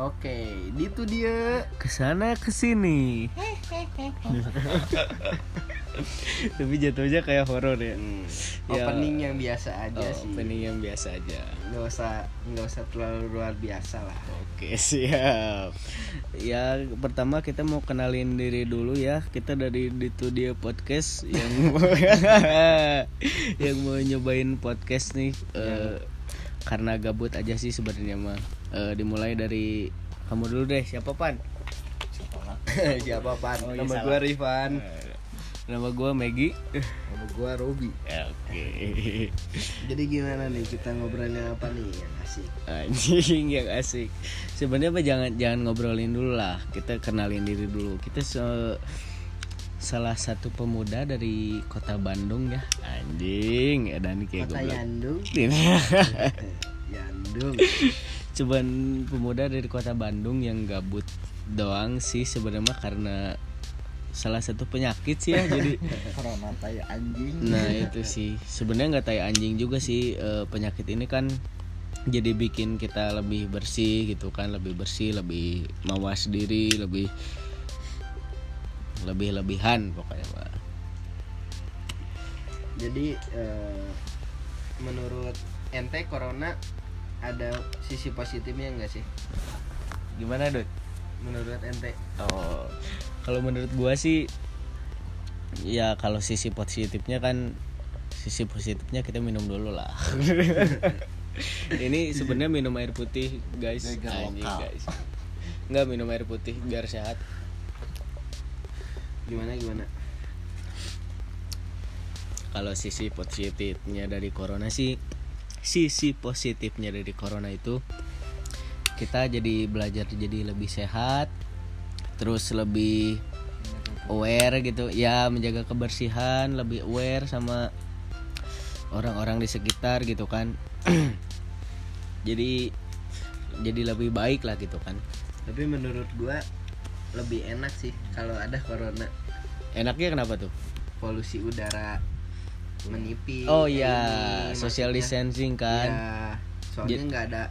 Oke, itu dia. ke sana ke sini tapi jatuhnya kayak horor ya Hmm, Ya. Opening yang biasa aja oh, sih. opening yang biasa aja Nggak usah nggak usah terlalu luar biasa lah. Oke siap Ya pertama kita mau kenalin diri dulu ya Kita dari Itu Dia Podcast Yang mau, yang mau nyobain podcast nih eh, Karena gabut aja sih sebenarnya mah Eh, Dimulai dari Kamu dulu deh siapa Pan? Siapa pan? Oh, iya, Nama salah. gua Rifan. Eh, Nama gue Maggie Nama gua Robi. Ya, Oke Jadi gimana nih kita ngobrolnya apa nih yang asik? Anjing yang asik. Sebenarnya apa jangan jangan ngobrolin dulu lah. Kita kenalin diri dulu. Kita se- salah satu pemuda dari kota Bandung ya. Anjing, dan kayak Kota goblok. Yandung. Yandung. Cuman pemuda dari kota Bandung yang gabut doang sih sebenarnya karena salah satu penyakit sih ya jadi Corona tai anjing. Nah itu sih sebenarnya nggak tai anjing juga sih eh, penyakit ini kan jadi bikin kita lebih bersih gitu kan lebih bersih lebih mawas diri lebih lebih lebihan pokoknya Pak. Jadi eh, menurut ente corona ada sisi positifnya enggak sih? Gimana Dut? Menurut ente? Oh kalau menurut gua sih ya kalau sisi positifnya kan sisi positifnya kita minum dulu lah. ini sebenarnya minum air putih guys, anjing guys. Enggak minum air putih biar sehat. Gimana gimana? kalau sisi positifnya dari corona sih sisi positifnya dari corona itu kita jadi belajar jadi lebih sehat terus lebih aware gitu. Ya menjaga kebersihan lebih aware sama orang-orang di sekitar gitu kan. Jadi jadi lebih baik lah gitu kan. Tapi menurut gua lebih enak sih kalau ada corona. enaknya kenapa tuh? Polusi udara menipis. oh ya gini, social distancing kan Ya, soalnya nggak ada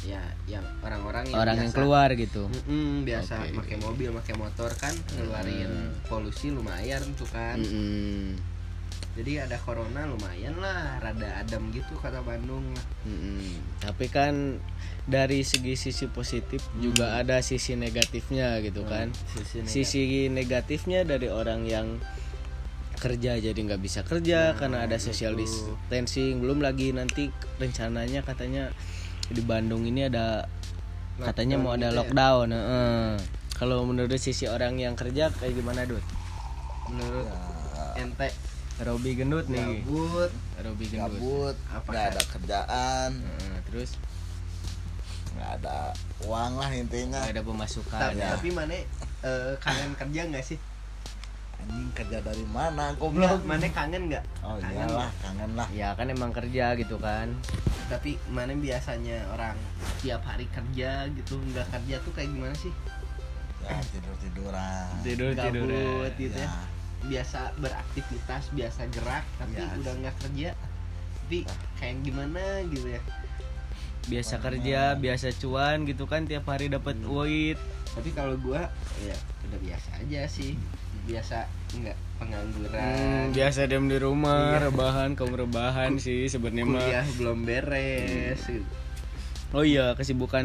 ya yang orang-orang yang orang yang keluar gitu Mm-mm, biasa Oke. pakai mobil pakai motor kan ngeluarin Hmm. polusi lumayan tuh kan Mm-mm. jadi ada corona lumayan lah rada adem gitu kata Bandung Mm-mm. Tapi kan dari segi sisi positif juga ada sisi negatifnya gitu kan. sisi negatif. Sisi negatifnya dari orang yang kerja jadi nggak bisa kerja Nah, karena ada social itu. distancing. Belum lagi nanti rencananya katanya di Bandung ini ada katanya mau ada gitu ya. lockdown. heeh. Kalau menurut sisi orang yang kerja kayak gimana, Dut? menurut Ya, ente Robi gendut nih. gabut Robi gendut. gabut Apakah- nggak ada kerjaan Heeh, terus nggak ada uang lah intinya nggak ada pemasukan. tapi, ya. tapi mana eh, kangen kerja nggak sih anjing kerja dari mana Nggak, goblok mana kangen nggak oh kangen iyalah kangen lah Ya kan emang kerja gitu kan. tapi mana biasanya orang tiap hari kerja gitu nggak kerja tuh kayak gimana sih ya tidur tiduran Tidur gabut gitu ya ya biasa beraktivitas biasa gerak tapi Iya. udah nggak kerja tapi kayak gimana gitu ya Biasa Mana? kerja, biasa cuan gitu kan tiap hari dapat Hmm. duit. tapi kalau gua ya udah biasa aja sih biasa nggak pengangguran Hmm, biasa diam di rumah, Iya. rebahan, kaum rebahan sih sebenarnya mah. kuliah belum beres gitu. Oh iya, kesibukan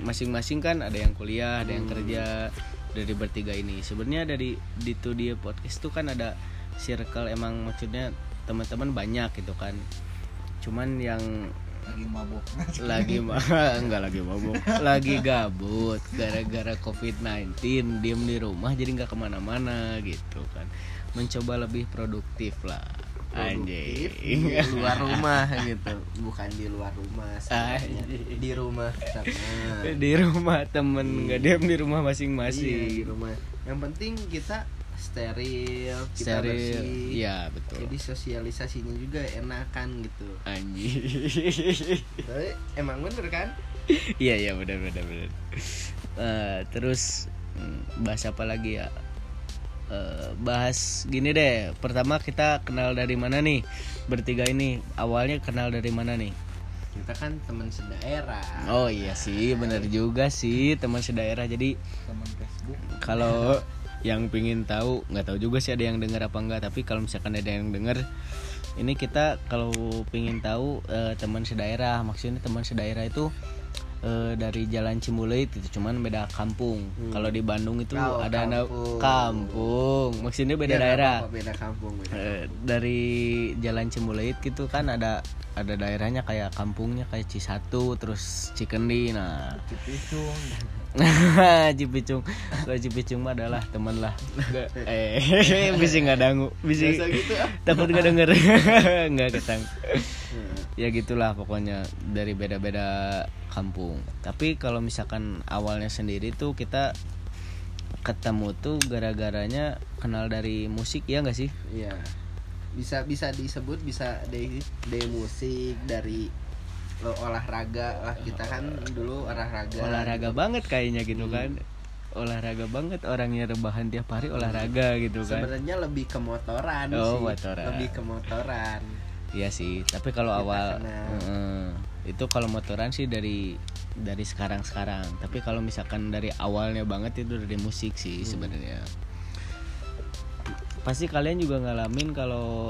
masing-masing kan ada yang kuliah, ada yang Hmm. kerja dari bertiga ini. Sebenarnya dari di tuh dia podcast tuh kan ada circle emang maksudnya teman-teman banyak gitu kan. Cuman yang lagi mabuk. Lagi mah enggak lagi mabuk. Lagi gabut gara-gara covid-19 diem di rumah jadi nggak ke mana-mana gitu kan. Mencoba lebih produktif lah. Produktif anjing. di luar rumah gitu. Bukan di luar rumah di rumah sama di rumah temen nggak diem di rumah Iya, di masing-masing rumah. Yang penting kita steril kita steril bersih. ya betul. Jadi sosialisasinya juga enakan gitu. Anjing tapi emang bener kan? Iya iya benar benar benar Eh, terus hmm, bahas apa lagi ya? Eh, bahas gini deh. Pertama kita kenal dari mana nih? Bertiga ini awalnya kenal dari mana nih? Kita kan teman sedaerah. Oh iya sih bener juga sih teman sedaerah. Jadi teman Facebook. kalau yang pingin tahu nggak tahu juga sih ada yang dengar apa enggak tapi kalau misalkan ada yang dengar ini kita kalau pingin tahu eh, teman sedaerah maksudnya teman sedaerah itu eh, dari Jalan Cimbuleuit itu cuman beda kampung. Kalau di Bandung itu Oh, ada kampung. kampung. Maksudnya beda Ya, daerah. apa-apa, beda kampung beda. Eh, dari Jalan Cimbuleuit gitu kan ada ada daerahnya kayak kampungnya kayak Cisatu terus Cikendi nah. Cipicung Cipicung kalau Cipicung mah adalah teman lah. Eh bisa nggak dangu bisa gitu ah. takut nggak denger. Nggak ketang. Ya gitulah pokoknya dari beda-beda kampung. Tapi kalau misalkan awalnya sendiri tuh kita ketemu tuh gara-garanya kenal dari musik ya nggak sih? Iya. Bisa bisa disebut bisa dari dari musik, dari lo- olahraga lah kita kan dulu olahraga. olahraga banget kayaknya gitu kan olahraga banget orangnya rebahan tiap hari olahraga gitu kan Sebenarnya lebih ke motoran Oh, sih. motoran. Lebih ke motoran. Iya sih, tapi kalau Kita awal. Heeh. itu kalau motoran sih dari dari sekarang-sekarang. Tapi kalau misalkan dari awalnya banget itu dari musik sih Hmm. sebenarnya. Pasti kalian juga ngalamin kalau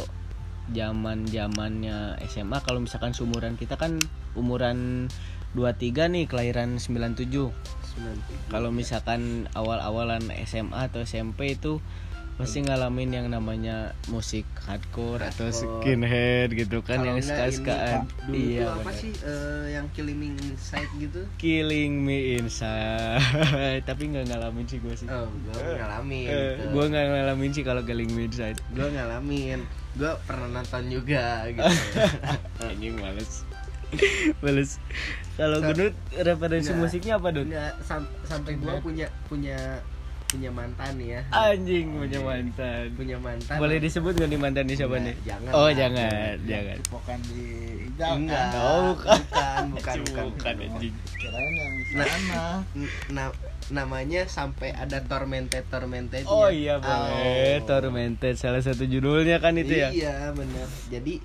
zaman zamannya SMA kalau misalkan seumuran kita kan umuran 23 nih kelahiran 97 kalau misalkan awal-awalan SMA atau SMP itu pasti ngalamin yang namanya musik hardcore, atau Hardcore. skinhead gitu kan Kalau yang ini, Dulu iya apa benar. sih eh, yang killing me inside gitu? killing me inside tapi nggak ngalamin sih gue sih Oh, gue ngalamin. Eh, gitu. gue nggak ngalamin sih kalau killing me inside gue ngalamin gue pernah nonton juga gitu anjing males males kalau Sa- gendut referensi musiknya apa Nggak, sam- sampai gue punya punya punya mantan nih ya. Anjing punya mantan. Punya mantan. Boleh disebut gak nih mantan di siapa nih? jangan oh jangan jangan. Cipokan di Ijal enggak Oh, bukan. bukan bukan bukan, bukan anjing. Kirain yang Nah. sana. N- na- namanya sampai ada tormented tormented Oh iya boleh. Tormented salah satu judulnya kan itu ya? Iya benar jadi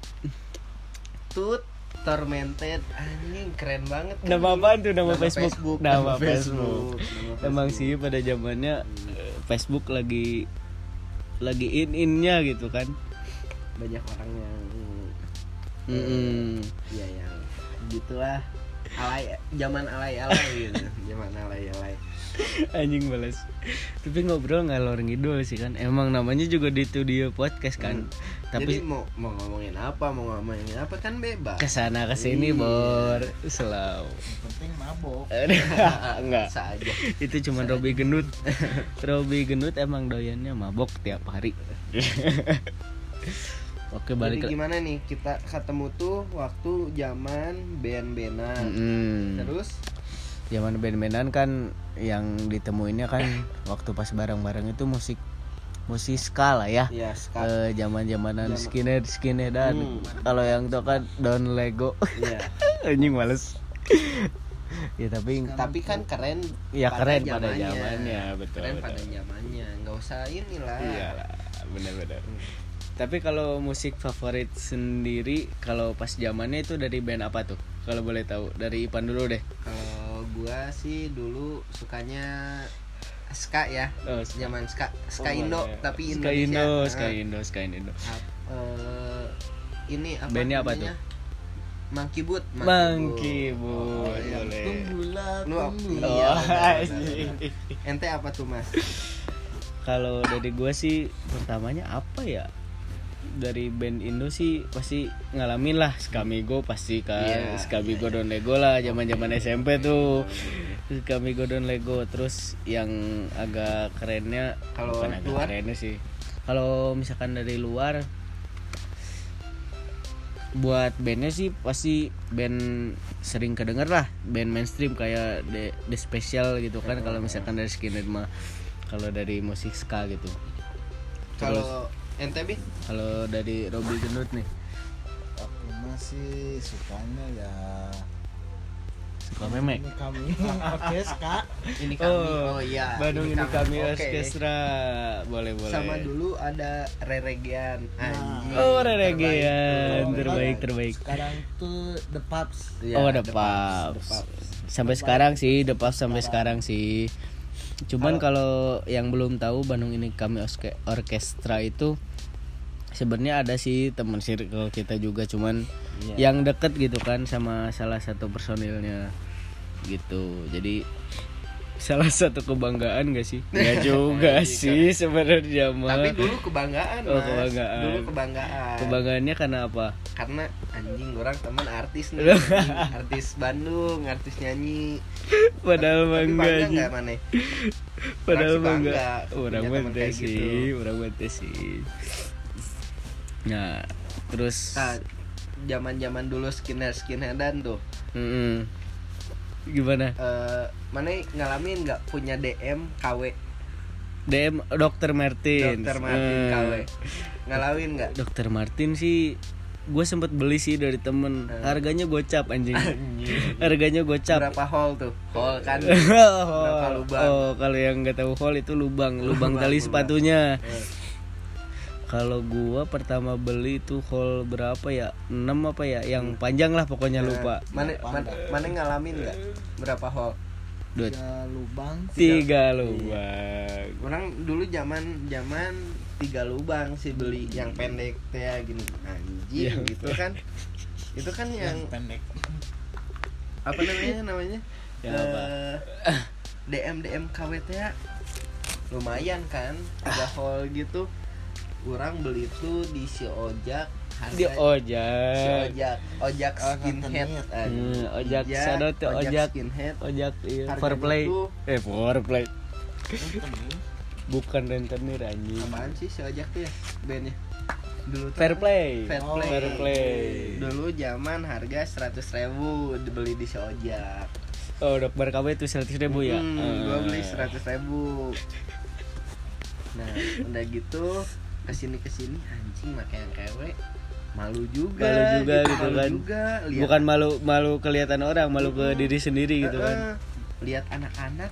tut tormented. Anjing keren banget kan Nama apaan tuh? Nama, Nama Facebook? Facebook, Nama nama Facebook. Facebook, Emang sih pada zamannya eh, Facebook lagi lagi in innya gitu kan. banyak orang yang Mm-mm. ya yang gitulah. Alay zaman alay alay gitu. Zaman alay alay Anjing balas. Tapi ngobrol ngalor ngidul sih kan. Emang namanya juga di studio podcast kan. jadi Tapi mau mau ngomongin apa mau ngomongin apa kan bebas ke sana ke sini Iya. bor selalu. penting mabok Enggak. Bisa aja Itu cuma Robi Genut. Robi Genut emang doyannya mabok tiap hari. Oke balik jadi ke gimana nih kita ketemu tuh waktu zaman band-bandan Mm-mm. terus zaman band-bandan kan yang ditemuinnya kan waktu pas bareng-bareng itu musik musik ska lah ya. Ya sekarang Eh zaman-zamanan Zaman- skinhead skinheadan. Hmm. kalau yang tau kan Don Lego. Ya anjing males. Ya tapi tapi kan keren ya keren pada zamannya. betul keren betul. pada zamannya. Nggak usah inilah. Iya benar-benar. Tapi kalau musik favorit sendiri kalau pas zamannya itu dari band apa tuh? Kalau boleh tahu dari Ipan dulu deh. Kalau gua sih dulu sukanya ska ya oh, ska. zaman ska ska Oh, Indo iya. tapi ska Indonesia Indo Nah, ska Indo ska Indo eh, ini apa Bandnya apa? Monkey Boot Monkey Oh, iya. boleh Lu iya, Oh, benar. ente apa tuh mas kalau dari gua sih pertamanya apa ya dari band Indo sih pasti ngalamin lah. Skamigo pasti kan. Iya, Skamigo Don Lego lah zaman zaman SMP tuh. Skamigo Don Lego. Terus yang agak kerennya Kalau luar? kerennya sih. Kalau misalkan dari luar buat bandnya sih pasti band sering kedenger lah. Band mainstream kayak The, The Special gitu kan. Kalau misalkan dari skinhead mah kalau dari musik ska gitu. Terus kalau ente bi kalau dari Robby Gendut nih aku masih sukanya ya Sekolah memek. Ini kami orkeska. ini kami oh, iya Bandung ini kami Oke. orkestra. Boleh boleh. sama dulu ada reregian anjing Oh, reregian. Terbaik. Terbaik, terbaik. Sekarang tuh The Pups. Iya, oh, The The Pups. The. Sampai sekarang sih, The Pups sampai sekarang sih. Cuman kalau yang belum tahu Bandung ini kami Orke- orkestra itu sebenarnya ada sih teman circle kita juga cuman Iya. yang deket gitu kan sama salah satu personilnya gitu. Jadi salah satu kebanggaan gak sih? Gak juga sih sebenarnya mah. tapi dulu kebanggaan Oh, kebanggaan. dulu kebanggaan Kebanggaannya karena apa? karena anjing orang teman artis nih artis Bandung artis nyanyi Padahal mah tapi bangga mana Padahal bangga Orang kayak sih, gitu. orang teh sih. Nah, terus nah zaman zaman dulu skinhead skinheadan tuh. Mm-mm. gimana? eh mana ngalamin nggak punya DM KW DM Dokter Martin. Dokter Martin Eh, KW ngalamin nggak? Dokter Martin sih gue sempet beli sih dari temen. Eh. harganya gocap anjing. Harganya gocap. Berapa hall tuh? Hall kan? Oh, lubang? oh, kalau yang nggak tahu hall itu lubang. Lubang Lubang, tali lubang. sepatunya kalau gua pertama beli itu hall berapa ya? 6 apa ya? Yang panjang lah pokoknya lupa. Mana mana, mana ngalamin nggak? Berapa hall Dua, Tiga lubang. tiga lubang. Orang dulu zaman zaman tiga lubang sih beli yang pendek teh ya, gini. Anjing Yang gitu kan. Itu kan yang Yang pendek. apa namanya namanya? Yang apa? Eh, DM DM KWT ya. Lumayan kan tiga hall gitu orang beli tuh di si ojak harga di si ojak. Ojak ojak Oh, skinhead. Hmm, ojak Ojak, sana tuh ojak skinhead. Ojak iya foreplay. tuh- eh foreplay. Rentenir. bukan rentenir anjing. Apaan sih si ojak tuh ya bandnya? Dulu fair play. Fair Oh, play. fair play. Dulu zaman harga seratus ribu dibeli di si ojak. Oh dok KW itu seratus ribu ya? Hmm, Eh. gua beli seratus ribu. Nah udah gitu ke sini ke sini anjing pakai yang kewe malu juga Malu juga gitu malu kan. juga. Lihat bukan malu malu kelihatan orang malu ke diri sendiri gitu kan. Lihat anak-anak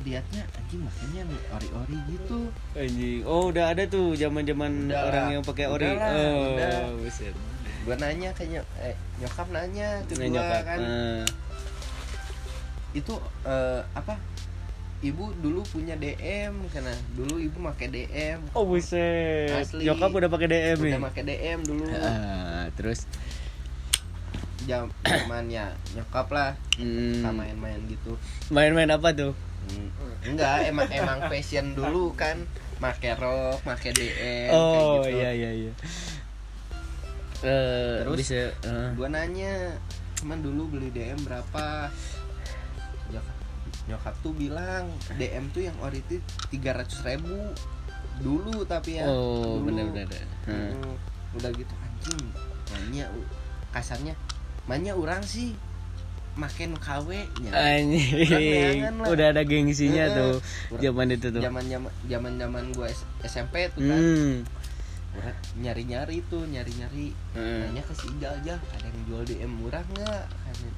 lihatnya anjing makanya ori-ori gitu. Anjing. Oh udah ada tuh zaman zaman Udah orang yang pakai Udah ori lah, oh udah. buset. Gua nanya nyok eh, nyokap nanya Nah, gua nyokap. kan. Eh, itu eh, apa ibu dulu punya DM karena dulu ibu pakai DM oh buset. Asli. nyokap udah pakai DM nih udah pakai DM dulu. Ah, terus? Jam zamannya nyokap lah. Hmm, sama main-main gitu. Main-main apa tuh? Hmm. enggak emang emang fashion dulu kan. Make rok make DM oh kayak gitu. iya iya iya. Eh, Terus? bisa eh, gua nanya cuman dulu beli DM berapa nyokap tuh bilang DM tuh yang ori itu tiga ratus ribu dulu tapi ya oh benar-benar Hmm. Hmm, udah gitu anjing nanya u- kasarnya manya orang sih maken KW nya Anjing, udah ada gengsinya Heeh. tuh zaman itu tuh. zaman zaman zaman zaman gue SMP tuh kan Hmm. Nyari nyari tuh nyari nyari Heeh. nanya ke si aja ada yang jual DM murah nggak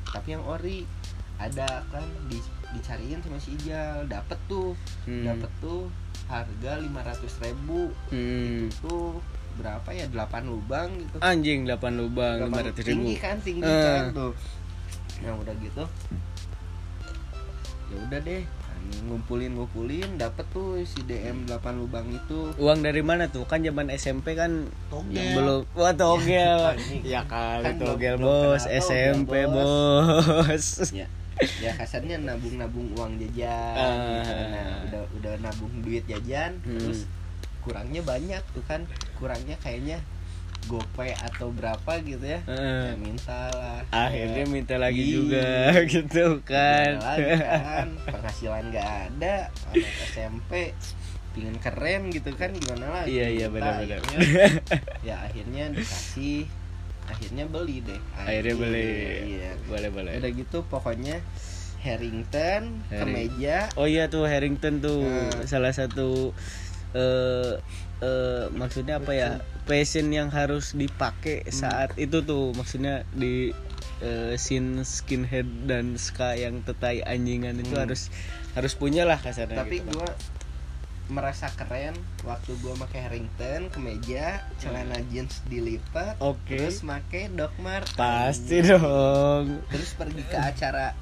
tapi yang ori ada kan di, dicariin sama si Ijal dapet tuh Hmm. dapet tuh harga lima ratus ribu Hmm. tuh berapa ya 8 lubang gitu Anjing 8 lubang Gampang 500 ribu. tinggi kan tinggi Eh. kan tuh nah udah gitu ya udah deh ngumpulin ngumpulin dapet tuh si DM 8 lubang itu Uang dari mana tuh? Kan zaman SMP kan Togel. belum wah togel. Ya kali Kan togel bos, SMP bos. bos. ya ya kasarnya nabung nabung uang jajan Ah. gitu. nah udah udah nabung duit jajan Hmm. terus kurangnya banyak tuh kan kurangnya kayaknya gope atau berapa gitu ya Heeh. ya minta lah Akhirnya Ya, minta lagi Iya. juga gitu kan. Lagi kan penghasilan gak ada anak SMP pingin keren gitu kan gimana lagi Iya iya benar-benar. ya akhirnya dikasih akhirnya beli deh Akhirnya beli. iya Boleh boleh. udah gitu pokoknya Harrington Herring- kemeja Oh iya tuh Harrington tuh Hmm. salah satu eh eh maksudnya apa ya fashion yang harus dipakai saat itu tuh maksudnya di eh, scene skinhead dan ska yang tetai anjingan itu Hmm. harus harus punya lah kasarnya tapi gitu kan. gua merasa keren waktu gua pakai Harrington kemeja celana jeans dilipat Hmm. Oke. terus pakai Doc Mart. Pasti dong. Terus pergi ke acara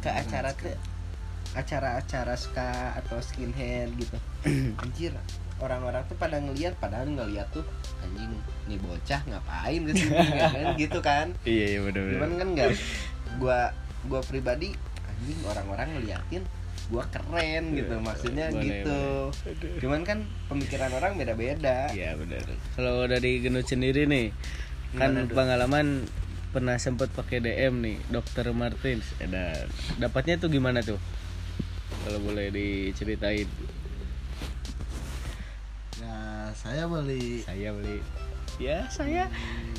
ke acara tuh acara-acara ska atau skinhead gitu. Anjir orang-orang tuh pada ngeliat padahal ngeliat tuh anjing nih bocah ngapain ke ya kan? Gitu kan? Iya iya benar cuman kan nggak gua gua pribadi anjing orang-orang ngeliatin gua keren gitu maksudnya Boleh, gitu cuman kan pemikiran orang beda-beda Iya benar. Kalau dari Genut sendiri nih, kan Gimana, pengalaman pernah sempat pakai DM nih, Dokter Martins. Ada dapatnya tuh gimana tuh? Kalau boleh diceritain. Ya saya beli Saya beli. Ya saya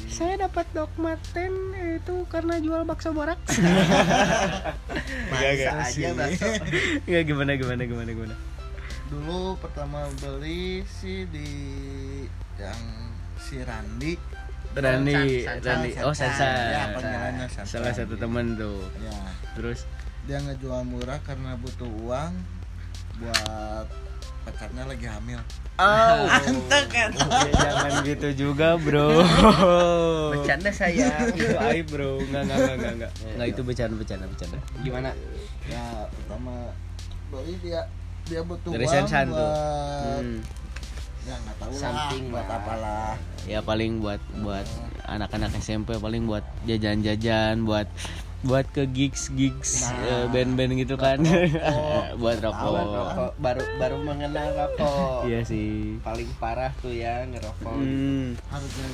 saya dapat Dok Martin itu karena jual bakso borak. masa aja bakso Enggak gimana gimana gimana gimana. dulu pertama beli sih di yang si Randi Rani, Sansan, Rani, oh. Sansan. ya. Salah satu teman tuh. ya Terus dia ngejual murah karena butuh uang buat pacarnya lagi hamil Oh, kan. jangan gitu juga, Bro. bercanda sayang Itu aib, Bro. Enggak, enggak, enggak, enggak, enggak. Enggak itu bercanda, bercanda, bercanda. gimana ya pertama beli dia dia butuh Dari uang buat Hmm. ya nggak tahu Something lah buat lah. apalah Ya paling buat buat anak-anak SMP paling buat jajan-jajan, buat buat ke gigs gigs Nah. band-band gitu kan. buat Buat rokok. rokok baru baru mengenal rokok Iya sih. paling parah tuh ya ngerokok Hmm.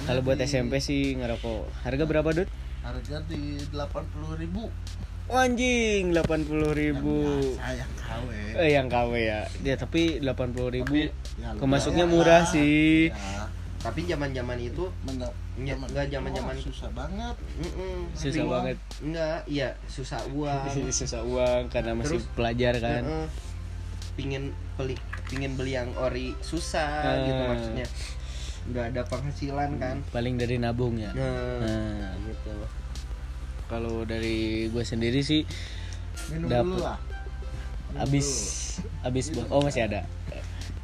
Kalau buat di- SMP sih ngerokok. Harga berapa, Dut? harga di delapan puluh ribu Oh, anjing, 80.000 ribu. saya yang KW Eh yang KW ya. Ya tapi 80.000 ribu Ya, kemasuknya murah sih. ya, tapi zaman zaman itu mendap- Nggak- zaman- nggak zaman-zaman- oh, susah banget mm-mm, Susah tapi- banget. enggak iya susah uang Susah uang karena masih Terus, pelajar kan. Heeh. pingin beli pingin beli yang ori susah gitu Eh. maksudnya nggak ada penghasilan kan Paling dari nabung ya. nah, Nah, gitu kalau dari gue sendiri sih minum Dapet. dulu lah Minum abis abis oh masih ada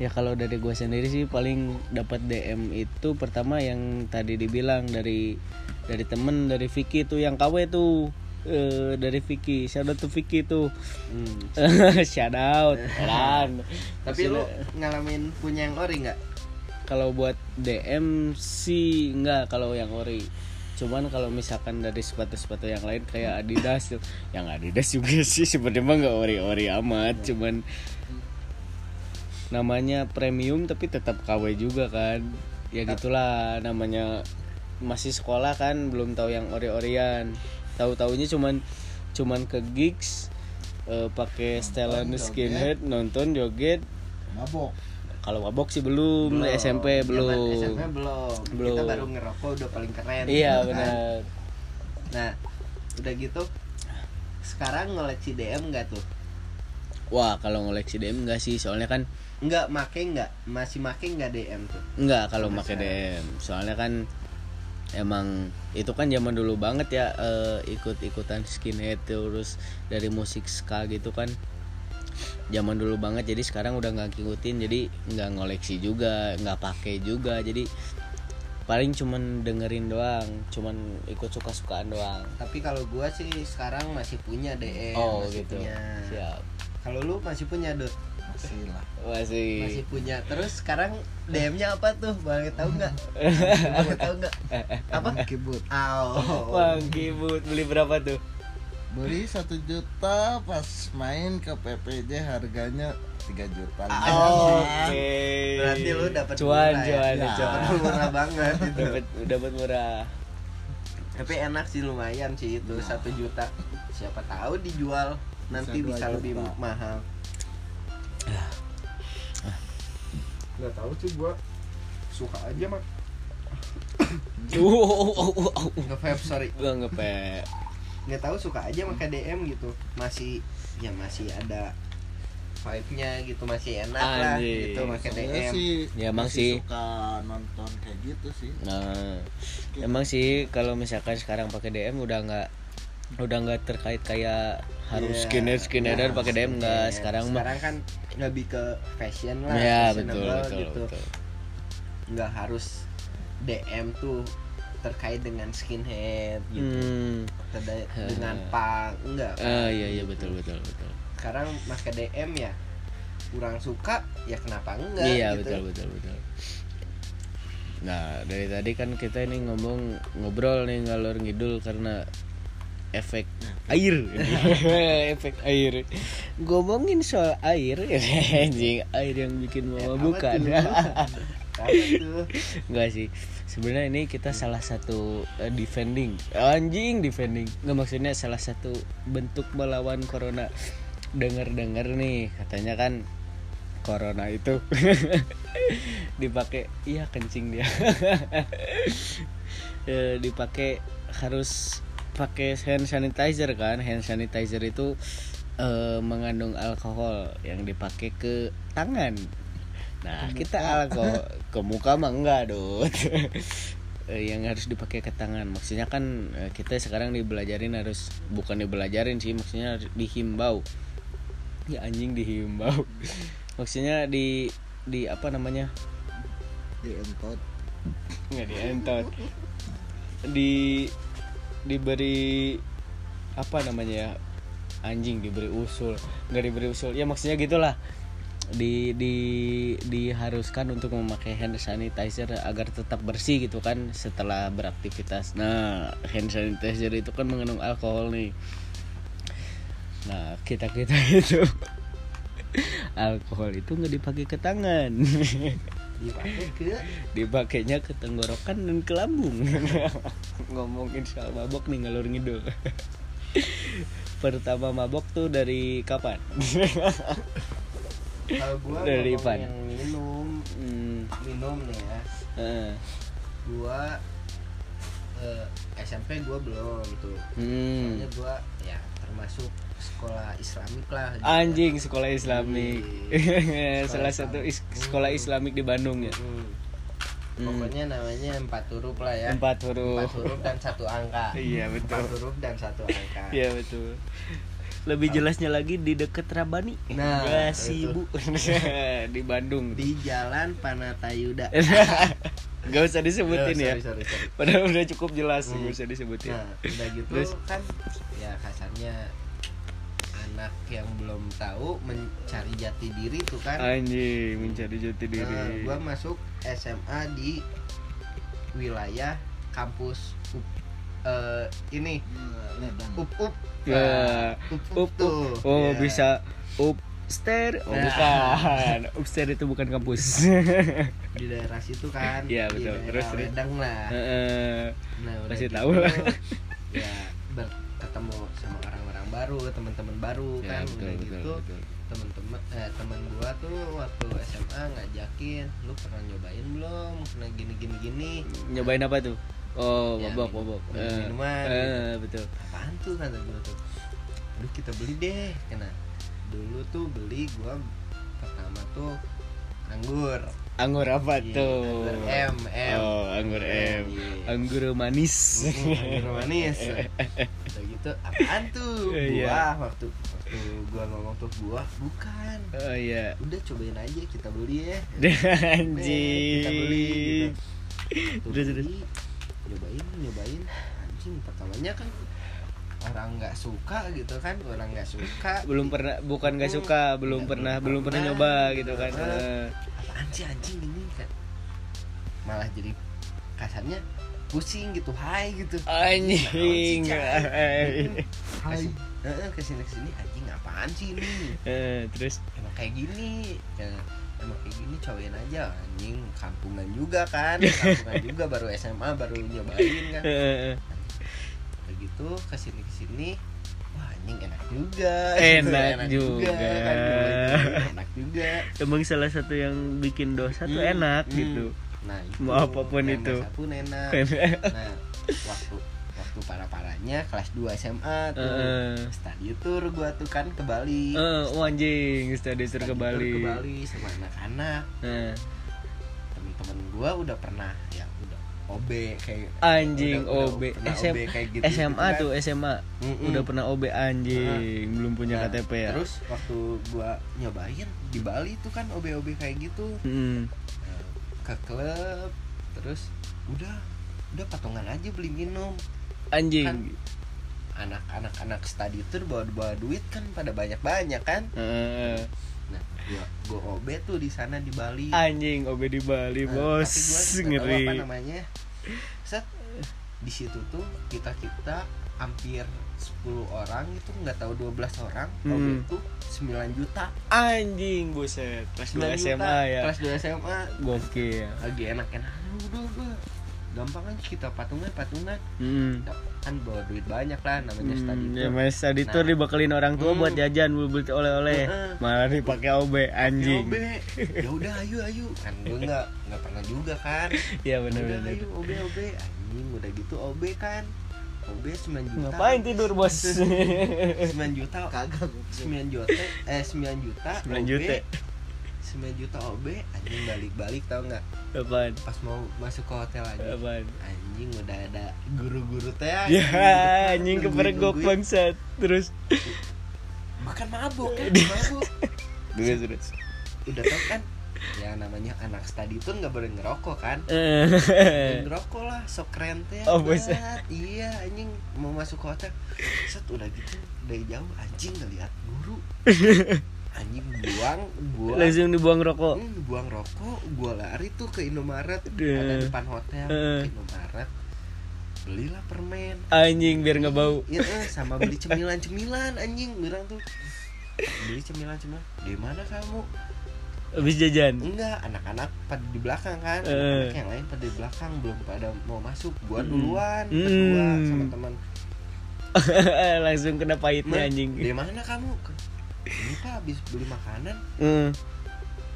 ya kalau dari gue sendiri sih paling dapat DM itu pertama yang tadi dibilang dari dari temen dari Vicky tuh yang KW tuh. Eh, dari Vicky shout out to Vicky tuh. Shout out kan tapi lu ngalamin punya yang ori nggak? Kalau buat DM sih enggak kalau yang ori. Cuman kalau misalkan dari sepatu-sepatu yang lain kayak Adidas tuh. Yang Adidas juga sih sebenarnya mah nggak ori-ori amat cuman namanya premium tapi tetap KW juga kan. Ya gitulah namanya masih sekolah kan belum tahu yang ori-orian. Tahu taunya cuman cuman ke gigs eh, pakai setelan skinhead nonton joget. Mabok. Kalau mabok sih belum, SMP belum. Zaman SMP belum Belum. kita baru ngerokok udah paling keren. Iya kan? benar. nah udah gitu sekarang ngoleksi DM nggak tuh? Wah kalau ngoleksi DM enggak sih, soalnya kan nggak make nggak masih make nggak DM tuh enggak kalau pakai DM. Soalnya kan emang itu kan zaman dulu banget ya eh, ikut-ikutan skinhead terus dari musik ska gitu kan. Zaman dulu banget jadi sekarang udah nggak ngikutin jadi nggak ngoleksi juga, nggak pakai juga. Jadi paling cuman dengerin doang, cuman ikut suka-sukaan doang. tapi kalau gua sih sekarang masih punya DM oh masih gitu. punya. Siap. kalau lu masih punya Dut masih lah. Masih, masih punya. Terus sekarang DM-nya apa tuh? Boleh tahu nggak? Boleh tahu nggak? Apa? Kibut Aw. Bang Kibut beli berapa tuh? beli satu juta pas main ke PPJ harganya 3 juta. Oh, Oke. Berarti lu dapat cuan, murah ya? cuan, Ya. cuan. Murah banget itu. Dapat dapat murah. tapi enak sih lumayan sih itu. Satu juta. Siapa tahu dijual. Nanti dua bisa, lebih mahal nggak tahu sih gua suka aja mah nge vape sorry. Gua ngepe. nggak tahu suka aja pakai DM gitu. Masih ya masih ada vibe-nya gitu masih enak lah gitu pakai DM sih Ya, emang masih sih. suka nonton kayak gitu sih. Nah, emang sih kalau misalkan sekarang pakai DM udah nggak udah nggak terkait kayak harus Iya, skinhead skinheadan nah, pakai DM nggak? sekarang mah sekarang kan lebih ke fashion lah fashionable betul betul gitu. betul. Nggak harus DM tuh terkait dengan skinhead gitu. Hmm. Teda- dengan punk enggak ah iya iya betul betul betul. Sekarang ke DM ya kurang suka ya kenapa enggak iya gitu. betul betul betul. Nah dari tadi kan kita ini ngomong ngobrol nih ngalor ngidul karena efek air. Efek air. Ngomongin soal air anjing air yang bikin mama bukan Enggak sih. Sebenarnya ini kita salah satu eh, defending. Anjing defending. Nggak maksudnya salah satu bentuk melawan corona. Dengar dengar nih katanya kan corona itu dipakai iya kencing dia. Eh, dipakai harus pakai hand sanitizer kan. Hand sanitizer itu eh, mengandung alkohol yang dipakai ke tangan. Nah kita alkohol ke muka mah enggak dong yang harus dipakai ke tangan. Maksudnya kan eh, kita sekarang dibelajarin harus bukan dibelajarin sih maksudnya dihimbau. Ya anjing dihimbau. Maksudnya di di apa namanya? Di entot. Nggak dientot di diberi apa namanya ya anjing diberi usul. Nggak diberi usul. Ya maksudnya gitulah. Di di diharuskan untuk memakai hand sanitizer agar tetap bersih gitu kan setelah beraktivitas. Nah hand sanitizer itu kan mengandung alkohol nih. Nah kita kita itu alkohol itu nggak dipakai ke tangan dipakai ke? Dipakainya ke tenggorokan dan ke lambung. Ngomongin soal mabok nih ngalur ngidul. Pertama mabok tuh dari kapan? Kalau gua Dari yang minum hmm, minum nih ya. Eh, gua eh, SMP gua belum tuh. Hmm. soalnya gua ya termasuk sekolah Islamik lah gitu. anjing sekolah islamik Iya. salah Sekolah satu is- sekolah islamik di Bandung ya Hmm. Hmm. pokoknya namanya empat huruf lah ya empat huruf empat huruf dan satu angka Iya, betul. empat huruf dan satu angka Iya betul. Lebih jelasnya lagi di deket Rabani. Nah, Ya, itu. Sibu di Bandung. di Jalan Panatayuda Gak usah disebutin Oh, ya. sorry, sorry, sorry. Padahal udah cukup jelas, Hmm. gak usah disebutin. Nah, udah gitu Terus? kan ya kasarnya anak yang belum tahu mencari jati diri tuh kan. Anjing, mencari jati diri. Nah, gua masuk SMA di wilayah kampus UP, eh, ini up up Ya, up, up, tuh up. Oh, Ya. bisa upstairs. Oh, Nah. bukan. upstairs itu bukan kampus. di daerah situ kan Iya, di betul. daerah Terus. Wedang lah Heeh. nah udah Kasih gitu, tahu lah. ya ber- ketemu sama orang-orang baru teman-teman baru Ya, kan betul, udah betul, gitu. betul. teman-teman eh teman gua tuh waktu SMA ngajakin lu pernah nyobain belum? Pernah gini gini gini? Nyobain apa tuh? Oh, Ya, mabok, minum- mabok. minum Eh, minuman, eh, betul. apaan tuh kata gua tuh. Aduh kita beli deh. Kena. Dulu tuh beli gua pertama tuh anggur Anggur apa Iya, tuh? anggur M, M. Oh, anggur M. Iya. Anggur manis. Anggur manis udah gitu apaan tuh Iya. buah waktu waktu gua ngomong tuh buah bukan oh iya. udah cobain aja kita beli ya Anjing. kita beli gitu Terus, beli, nyobain nyobain anjing pertamanya kan orang nggak suka gitu kan orang nggak suka Belum pernah bukan gak Hmm. suka, belum Nggak pernah pernah. belum pernah nyoba gitu kan. Heeh. Apaan sih anjing ini kan. Malah jadi kasarnya pusing gitu hai gitu. Anjing. Hai. hai ke sini ke sini anjing apaan sih ini? Eh, terus? Emang kayak gini ya, emang kayak gini cobain aja anjing kampungan juga kan kampungan juga baru SMA baru nyobain kan. Eh, kayak gitu ke sini ke sini anjing enak juga Enak juga. kan, nyobain enak juga emang salah satu yang bikin dosa tuh Hmm, enak hmm. gitu. nah itu Mau apa pun yang itu. pun enak nah waktu waktu parah parahnya kelas 2 SMA tuh Heeh. study tour gua tuh kan ke Bali Eh, oh anjing, study tour Study ke Bali. ke Bali sama anak-anak Eh, temen-temen gua udah pernah ya udah OB kayak anjing OB SM OB kayak gitu SMA tuh SMA Mm-mm. udah pernah OB anjing. Belum punya Nah, KTP ya. terus waktu gua nyobain di Bali tuh kan OB-OB kayak gitu. Mm. Nah, ke klub terus udah udah patungan aja beli minum. Anjing. Kan anak-anak anak studi itu bawa bawa duit kan pada banyak banyak kan. Gua gua OB tuh di sana di Bali. Anjing OB di Bali Nah, bos. tapi gua ngeri. apa namanya. Set di situ tuh kita kita hampir 10 orang itu nggak tahu 12 orang. OB Hmm. itu 9 juta. Anjing buset. Kelas 2 9 juta, SMA ya. Kelas 2 SMA gokil. Lagi enak-enak gampang aja kita patungan patungan Mm. Kan bawa duit banyak lah namanya study Hmm, ya tour. mas tadi tuh Nah. dibekelin orang tua Hmm. buat jajan beli oleh-oleh Heeh. malah dipakai OB anjing OB. ya udah ayo ayo kan gue nggak nggak pernah juga kan Iya udah benar-benar ayo OB OB anjing udah gitu OB kan OB 9 juta ngapain tidur bos 9 juta kagak 9 juta eh 9 juta 9 OB, juta. 9 juta OB anjing balik-balik tau nggak? Apaan? Pas mau masuk ke hotel aja apaan? Anjing udah ada guru-guru teh ya anjing kepergok bangsat terus. Bukan mabuk kan? Mabuk. Terus terus. Udah tau kan? Ya namanya anak studi itu nggak boleh ngerokok kan? Eh, ngerokok lah sok keren teh Oh, iya anjing mau masuk ke hotel. Set udah gitu dari jauh anjing ngeliat guru anjing buang buang. Langsung dibuang rokok. Hmm, buang rokok gua lari tuh ke Indomaret. Duh. ada depan hotel ke Indomaret. Belilah permen. Anjing biar nggak bau. Iya, eh, sama beli cemilan-cemilan anjing bilang tuh. Beli cemilan-cemilan. Di mana kamu? Habis jajan? Enggak anak-anak pada di belakang kan. Eh. anak yang lain pada di belakang belum pada mau masuk. Gua duluan Mm. berdua sama teman. Langsung kena pahitnya "Ma, anjing. di mana kamu ini pak habis beli makanan. Hmm.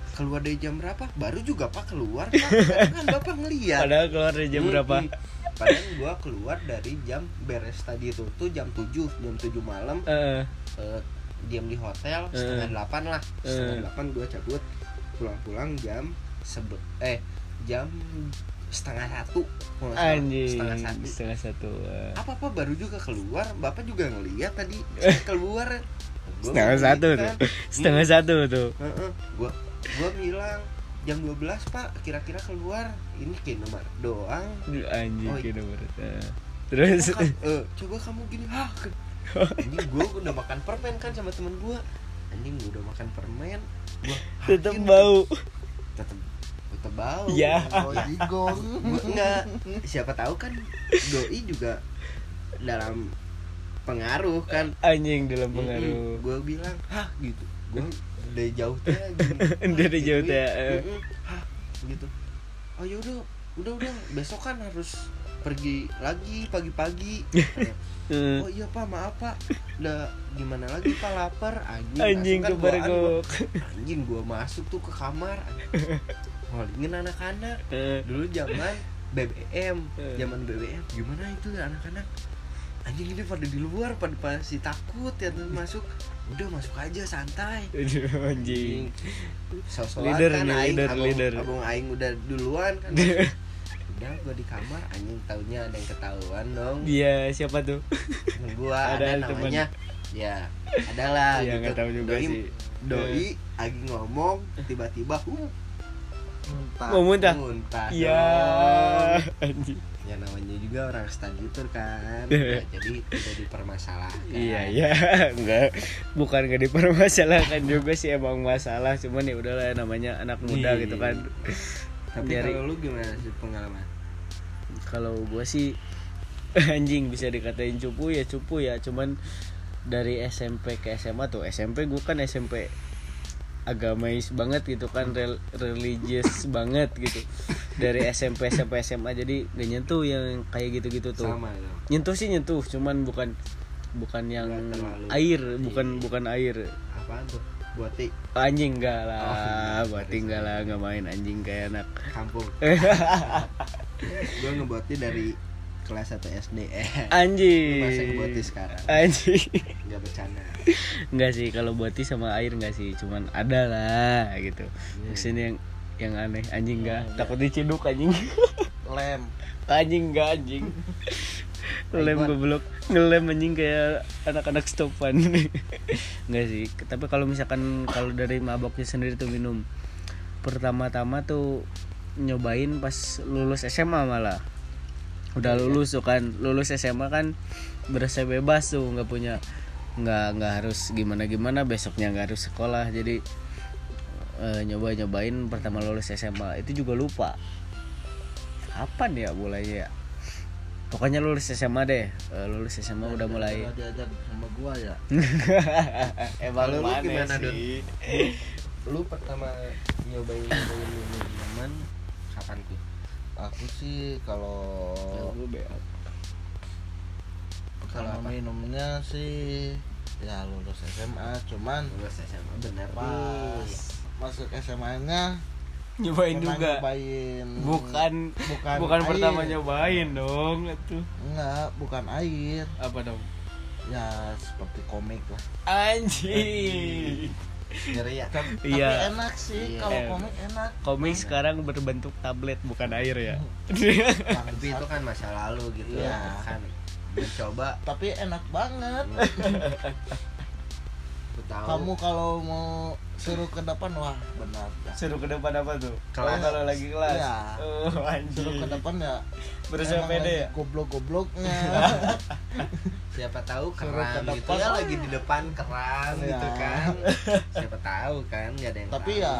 keluar dari jam berapa? Baru juga pak keluar pak. Kan bapak ngeliat. Padahal keluar dari jam Mm, berapa? mm. padahal gua keluar dari jam beres tadi itu tuh jam 7 jam 7 malam. Eh, eh, diam di hotel Eh. setengah delapan lah. Eh. setengah delapan gua cabut. Pulang-pulang jam sebe eh jam setengah satu anjing. Setengah satu. Setengah satu eh. apa apa baru juga keluar. Bapak juga ngeliat tadi. Keluar setengah satu kan. tuh. Setengah Hmm. satu tuh. Heeh. gua gua bilang jam 12 pak kira-kira keluar. Ini kayak nomor doang. Anjing Oh, kira berat eh. terus? Coba, ka- eh, coba kamu gini hah anjing gua udah makan permen kan sama temen gua. Anjing gua udah makan permen gua tetep anjing, bau. Tetep tetep bau. Ya. oh gua enggak. Siapa tahu kan doi juga dalam pengaruh kan. Anjing dalam pengaruh. Gue bilang hah? gitu. Gue dari jauh teh gini Dari jauh teh, eh. Hah? Gitu. Oh yaudah udah udah besok kan harus pergi lagi pagi-pagi. Oh iya pak. Maaf pak. Udah gimana lagi pak? Lapar? Anjing anjing kan gua- kepergok anjing gua masuk tuh ke kamar. Ngolingin anak-anak. Dulu zaman BBM zaman BBM gimana itu anak-anak anjing ini pada di luar pada pasti takut ya tuh masuk. Udah masuk aja santai. Anjing. Sosokan Leader kan nih, aing. leader, abang, leader. abang aing udah duluan kan. Udah gua di kamar anjing taunya ada yang ketahuan dong. Dia siapa tuh? Temen gua Ada ada, temen. namanya. Ya adalah ya gitu. tahu juga doi, sih. doi lagi ngomong tiba-tiba uh Muntah. mau muntah? Muntah ya dong. anjing ya namanya juga orang study tour kan. Ya, jadi tidak dipermasalahkan. Iya iya. Enggak. Bukan nggak dipermasalahkan juga sih emang masalah. Cuman ya udahlah namanya anak muda Iya. gitu kan. Tapi Dari- kalau lu gimana sih pengalaman? Kalau gua sih anjing bisa dikatain cupu ya cupu ya. Cuman dari SMP ke SMA tuh SMP gua kan SMP agamais banget gitu kan rel religious banget gitu. Dari SMP SMP SMA jadi gak nyentuh yang kayak gitu-gitu tuh. Sama dong nyentuh sih nyentuh cuman bukan bukan yang air bukan bukan air. Apaan tuh? Buati. Anjing enggak Oh, lah iya. buat tinggal lah nggak main anjing kayak anak. Kampung. Gue ngeboti dari kelas 1 SD eh anjing. Masih ngeboti sekarang? Anjing. Nggak bercanda. Enggak sih kalau boti sama air enggak sih cuman ada lah gitu. Iya. maksudnya yang yang aneh. Anjing enggak Oh, takut diciduk anjing. Lem. Anjing enggak anjing. Lem goblok. Ngelem anjing kayak anak-anak stopan. Enggak sih. Tapi kalau misalkan kalau dari maboknya sendiri tuh minum. Pertama-tama tuh nyobain pas lulus SMA malah udah lulus tuh kan lulus SMA kan berasa bebas tuh nggak punya nggak nggak harus gimana gimana besoknya nggak harus sekolah. Jadi eh, nyoba nyobain pertama lulus SMA itu juga lupa. Kapan ya mulainya ya? Pokoknya lulus SMA deh. Eh, lulus SMA udah mulai. diajak sama gua ya. Emang lu mana gimana, sih? Lu pertama nyobain nyobain minuman aku sih kalau Lu be- Kalau minumnya sih ya lulus SMA cuman lulus SMA bener pas masuk SMA nya nyobain juga? nyobain. Bukan bukan bukan air. pertama nyobain dong itu. Enggak bukan air. Apa dong? Ya seperti komik lah. Anjing ngeri ya tapi Iya. enak sih Iya. kalau komik enak komik sekarang berbentuk tablet bukan air ya tapi itu kan masa lalu gitu Iya. kan mencoba tapi enak banget tahu. Kamu kalau mau suruh ke depan wah benar. Suruh ke depan apa tuh? Kelas. Oh, kalau lagi kelas? Iya. oh suruh anjing ke depan ya berusaha pede ya? goblok-gobloknya. Siapa tahu Suruh keram ke gitu ya lagi di depan keram Iya. gitu kan. Siapa tahu kan nggak ada yang tapi tahu. ya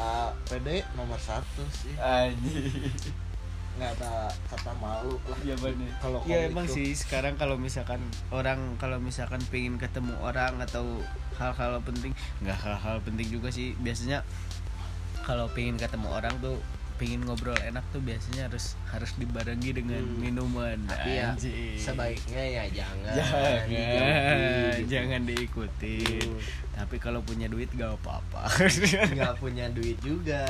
pede nomor satu sih. Anjing nggak ada kata malu lah Iya bener. Kalau Iya komik emang sih sekarang kalau misalkan orang kalau misalkan pengen ketemu orang atau hal-hal penting nggak hal-hal penting juga sih biasanya kalau pengen ketemu orang tuh pengen ngobrol enak tuh biasanya harus harus dibarengi dengan Hmm. minuman tapi ya sebaiknya ya jangan jangan gitu. jangan diikutin Hmm. Tapi kalau punya duit gak apa-apa. Nggak punya duit juga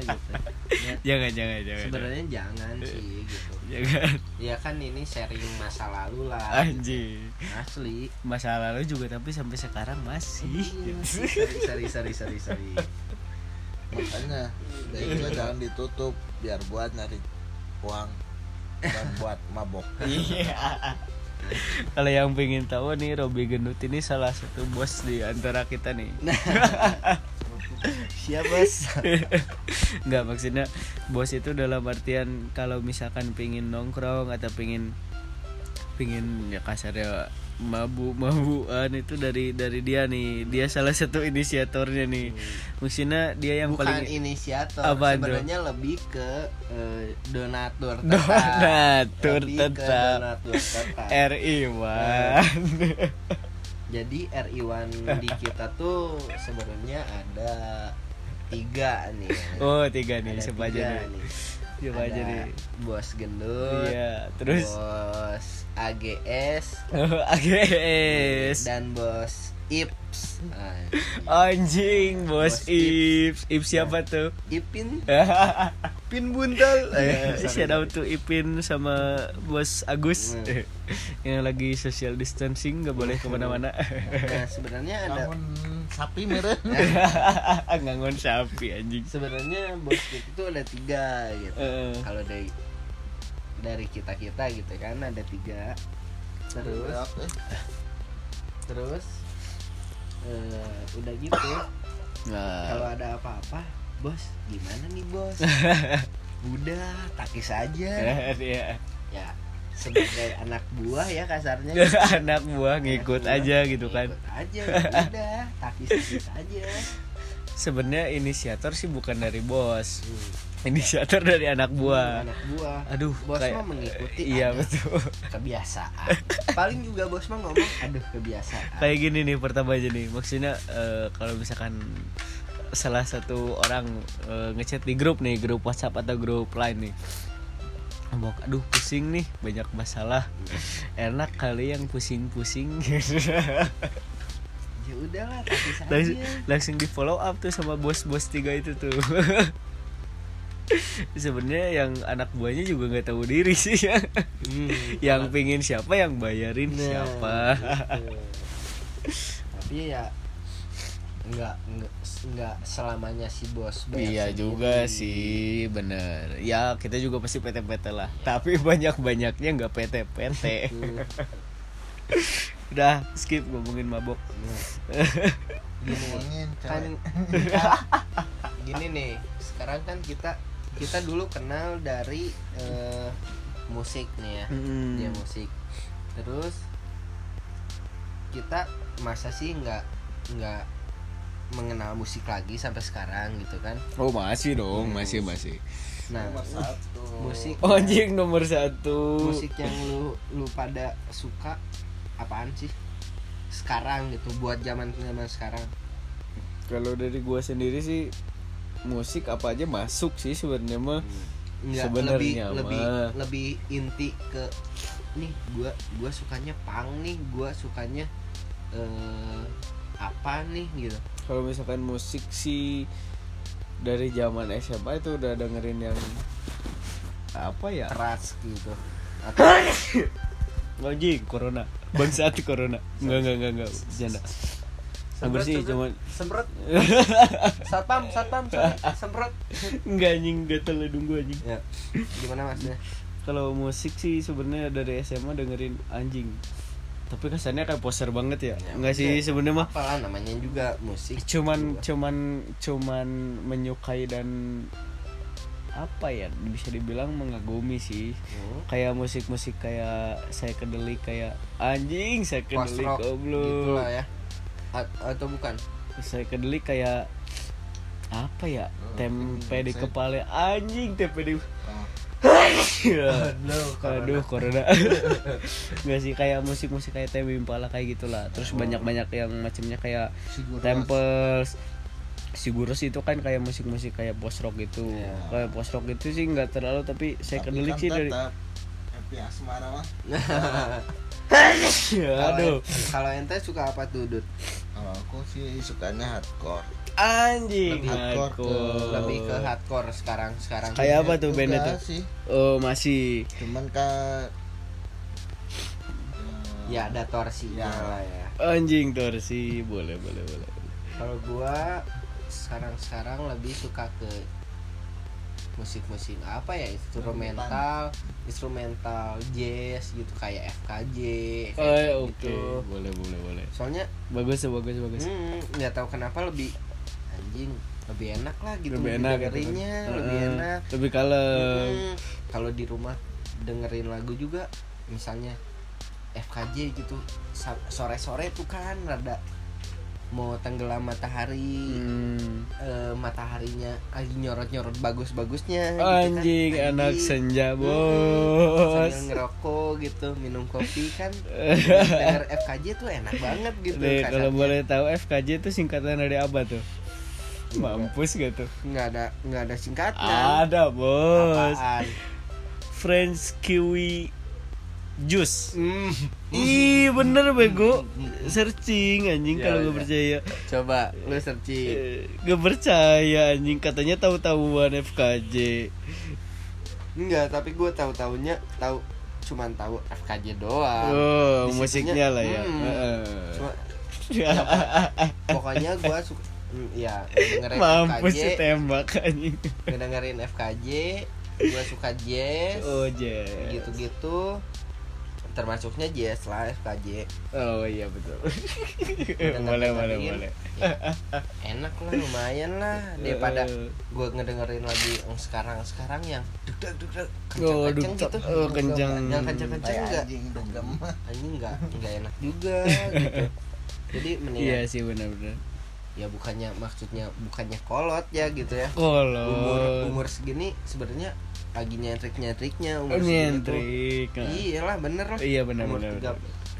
gitu. Ya, jangan jangan jangan. Sebenarnya jangan sih gitu. Jangan. Ya kan ini sharing masa lalu lah anjing. Asli. Masa lalu juga tapi sampai sekarang masih. Sorry sorry sorry sorry sorry makanya bengkel jangan ditutup biar buat nyari uang dan buat mabok. Iya. Kalau yang pengen tahu nih Robi Gendut ini salah satu bos di antara kita nih. siap bos Nggak maksudnya bos itu dalam artian kalau misalkan pengen nongkrong atau pengen pengen ya kasarnya mabu mabuan itu dari dari dia nih. Dia salah satu inisiatornya nih. Maksudnya dia yang bukan paling inisiator sebenarnya lebih ke eh, donatur tetap. Donatur Lebih tetap. donatur tetap. RI Wan jadi RI1 di kita tuh sebenarnya ada tiga nih. Oh tiga nih Ada tiga nih aja Ada nih bos gendut iya terus? bos AGS AGS dan bos IPS. Anjing bos Bos Ips. Ips. Siapa tuh? Ipin. Pin buntal Eh, sorry, shout out to Ipin sama bos Agus. Hmm. yang lagi social distancing nggak boleh ke mana-mana. Nah sebenarnya ada namun sapi meren ngangon sapi anjing. Sebenarnya bos kita itu ada tiga gitu. Eh. kalau dari dari kita kita gitu kan ada tiga. Terus terus eh, udah gitu. Kalau nah ada apa-apa bos gimana nih bos? Udah takis aja. Dia ya sebagai anak buah ya kasarnya. Anak buah ngikut Anak buah, aja gitu kan. aja. Udah takis takis aja. Sebenarnya inisiator sih bukan dari bos inisiator dari anak buah. Anak buah. Aduh bos kayak- mah mengikuti iya betul. kebiasaan. Paling juga bos mah ngomong aduh kebiasaan. Kayak gini nih pertama aja nih. Maksudnya eh, kalau misalkan salah satu orang eh, ngechat di grup nih grup WhatsApp atau grup lain nih. Ngomong aduh pusing nih banyak masalah. Enak kali yang pusing-pusing. Ya udahlah langsung, aja langsung di follow up tuh sama bos-bos tiga itu tuh sebenarnya yang anak buahnya juga nggak tahu diri sih ya Hmm, yang pingin siapa yang bayarin Nah, siapa gitu. tapi ya nggak nggak selamanya si bos bayar Iya sendiri. juga sih, bener. Ya kita juga pasti PT-PT lah. Tapi banyak-banyaknya nggak PT-PT. Udah skip ngomongin mabok. gini Ngomongin kan cewek. gini nih sekarang kan kita kita dulu kenal dari eh, musik nih ya Hmm. dia musik terus kita masa sih nggak nggak mengenal musik lagi sampai sekarang gitu kan Oh masih dong, masih masih. nah Nomor satu. musik Oh, anjing nomor satu. musik yang lu lu pada suka apaan sih sekarang gitu buat zaman zaman sekarang Kalau dari gua sendiri sih musik apa aja masuk sih sebenarnya mah. Nggak, Sebenarnya lebih lebih mah. lebih inti ke nih gua gua sukanya pang nih gua sukanya eh apa nih gitu Kalau misalkan musik sih dari zaman SMA itu udah dengerin yang apa ya? keras gitu atau Anjing, corona. Bangsat corona. Enggak enggak enggak enggak. Bercanda. Anggur sih cuma semprot. Satpam satpam semprot. Enggak anjing gatel hidung gua anjing. ya. Gimana masnya Kalau musik sih sebenarnya dari SMA dengerin anjing. Tapi kesannya kayak poser banget ya. Ya, Enggak sih sebenarnya mah. Apalah namanya juga musik. Cuman cuman cuman menyukai dan apa ya bisa dibilang mengagumi sih. Hmm. kayak musik-musik kayak saya kedelik kayak anjing saya gitu goblok. lah ya A- atau bukan? Saya kedelik kayak apa ya? Oh, tempe ini di saya- kepala. Anjing tempe di Oh, aduh aduh corona. Nggak sih kayak musik-musik kayak Temi Impala kayak gitulah. Terus banyak-banyak yang macamnya kayak Siguros. Temples. Siguros itu kan kayak musik-musik kayak post rock gitu. Iya. kayak post rock itu sih nggak terlalu tapi saya kedelik kan sih dari Happy Asmara mah. aduh kalau ente suka apa tuh Dut? Kalau aku sih sukanya hardcore. anjing Lebih hardcore hardcore. lebih ke hardcore sekarang sekarang Kayak apa tuh bandnya tuh sih. oh masih Cuman kan ya ada torsinya Ya. lah ya anjing torsi boleh boleh boleh kalau gua sekarang sekarang lebih suka ke musik-musik apa ya instrumental instrumental jazz gitu kayak FKJ oh kayak oke gitu. boleh boleh boleh soalnya bagus bagus bagus hmm, nggak tahu kenapa lebih anjing lebih enak lah gitu lebih enak gitu kan. dengerinnya lebih Heeh. enak lebih kalem Hmm, kalau di rumah dengerin lagu juga misalnya FKJ gitu sore-sore tuh kan rada mau tenggelam matahari Hmm. eh, mataharinya lagi nyorot-nyorot bagus-bagusnya gitu kan. anjing anak Anjing. senja Hmm, bos sambil ngerokok gitu minum kopi kan denger FKJ tuh enak banget gitu Nih, kalau boleh tahu FKJ itu singkatan dari apa tuh? Mampus gak tuh? nggak ada nggak ada singkatnya Ada bos. apaan French kiwi juice. Hmm. Ih bener bego. Searching anjing Ya, kalau ya. gak percaya. coba lu searching Eh, Gak percaya anjing katanya tahu-tahuan FKJ. Enggak, tapi gue tahu tahunya tahu cuman tahu FKJ doang. Oh, Di musiknya situnya, lah ya. hmm, Heeh. Cuma pokoknya gue suka mm, ya dengerin Mampus FKJ, tembak anjing. dengerin FKJ, gue suka jazz, Oh, jazz. gitu-gitu. Termasuknya jazz lah FKJ. Oh iya betul. Boleh boleh boleh. Enak lah, lumayan lah daripada Eh. gue ngedengerin lagi yang sekarang-sekarang yang duk duk duk duk Oh, gitu. oh, kenceng. Yang kenceng-kenceng kayak enggak anjing dugem. anjing nggak nggak enak juga gitu jadi Iya mendingan sih benar-benar. ya bukannya maksudnya bukannya kolot ya gitu ya Kalau umur umur segini sebenarnya lagi nyentrik nyentriknya umur nyentrik. Nah. iyalah bener lah Iya benar umur tiga benar.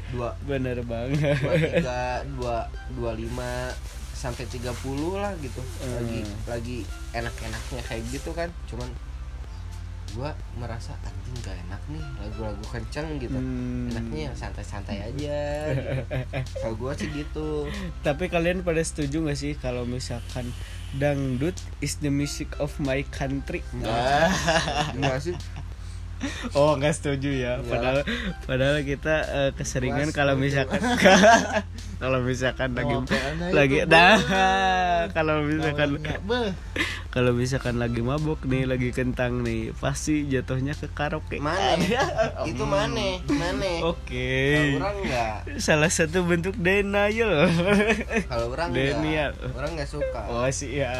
dua Bener banget. dua tiga dua dua lima sampai tiga puluh lah gitu lagi Hmm. lagi enak-enaknya kayak gitu kan cuman gua merasa anjing gak enak nih lagu-lagu kenceng gitu Hmm. enaknya yang santai-santai aja gitu. kalau gua sih gitu Tapi kalian pada setuju gak sih kalau misalkan dangdut is the music of my country? enggak enggak sih Oh nggak setuju ya. Iyalah. Padahal padahal kita eh, keseringan kalau misalkan kalau misalkan lagi lagi beuh. kalau misalkan kalau misalkan lagi mabok nih lagi kentang nih pasti jatuhnya ke karaoke Mana? itu mana? Mana? oke Kalau orang enggak. salah satu bentuk denial Kalau orang enggak. Orang enggak suka. oh sih ya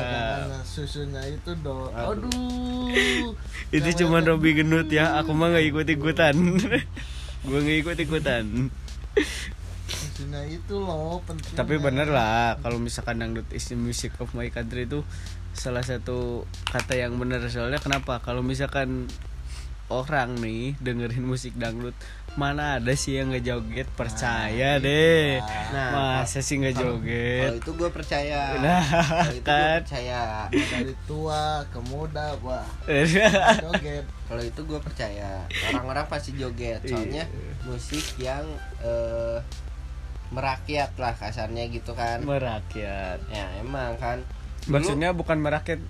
susunya itu do Aduh. itu cuma Robi gendut ya aku mah nggak ikut ikutan gue nggak ikut ikutan susunya itu loh penting tapi bener lah kalau misalkan dangdut is the music of my country itu salah satu kata yang bener soalnya kenapa kalau misalkan orang nih dengerin musik dangdut mana ada sih yang nggak joget percaya deh Nah, masa sih nggak Kalau joget itu gue percaya. nah Kalau itu kan percaya. dari tua ke muda wah joget Kalau itu gue percaya. Orang-orang pasti joget. Soalnya Iya. musik yang eh, merakyat lah kasarnya gitu kan. merakyat Ya emang kan. Dulu- maksudnya bukan merakyat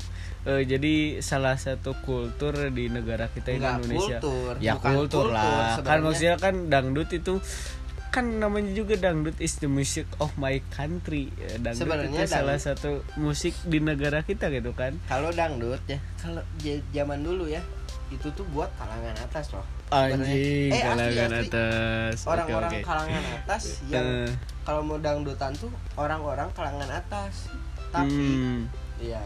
eh, jadi salah satu kultur di negara kita ini Indonesia kultur, ya bukan kultur, kultur lah kan sebenarnya. maksudnya kan dangdut itu kan namanya juga dangdut is the music of my country Eh, dangdut Sebenarnya itu salah dangdut- satu musik di negara kita gitu kan kalau dangdut ya kalau zaman dulu ya itu tuh buat kalangan atas loh anjing Eh, kalangan asli. atas. Orang-orang oke. kalangan atas yang Eh, kalau mau dangdutan tuh orang-orang kalangan atas. Tapi hmm, ya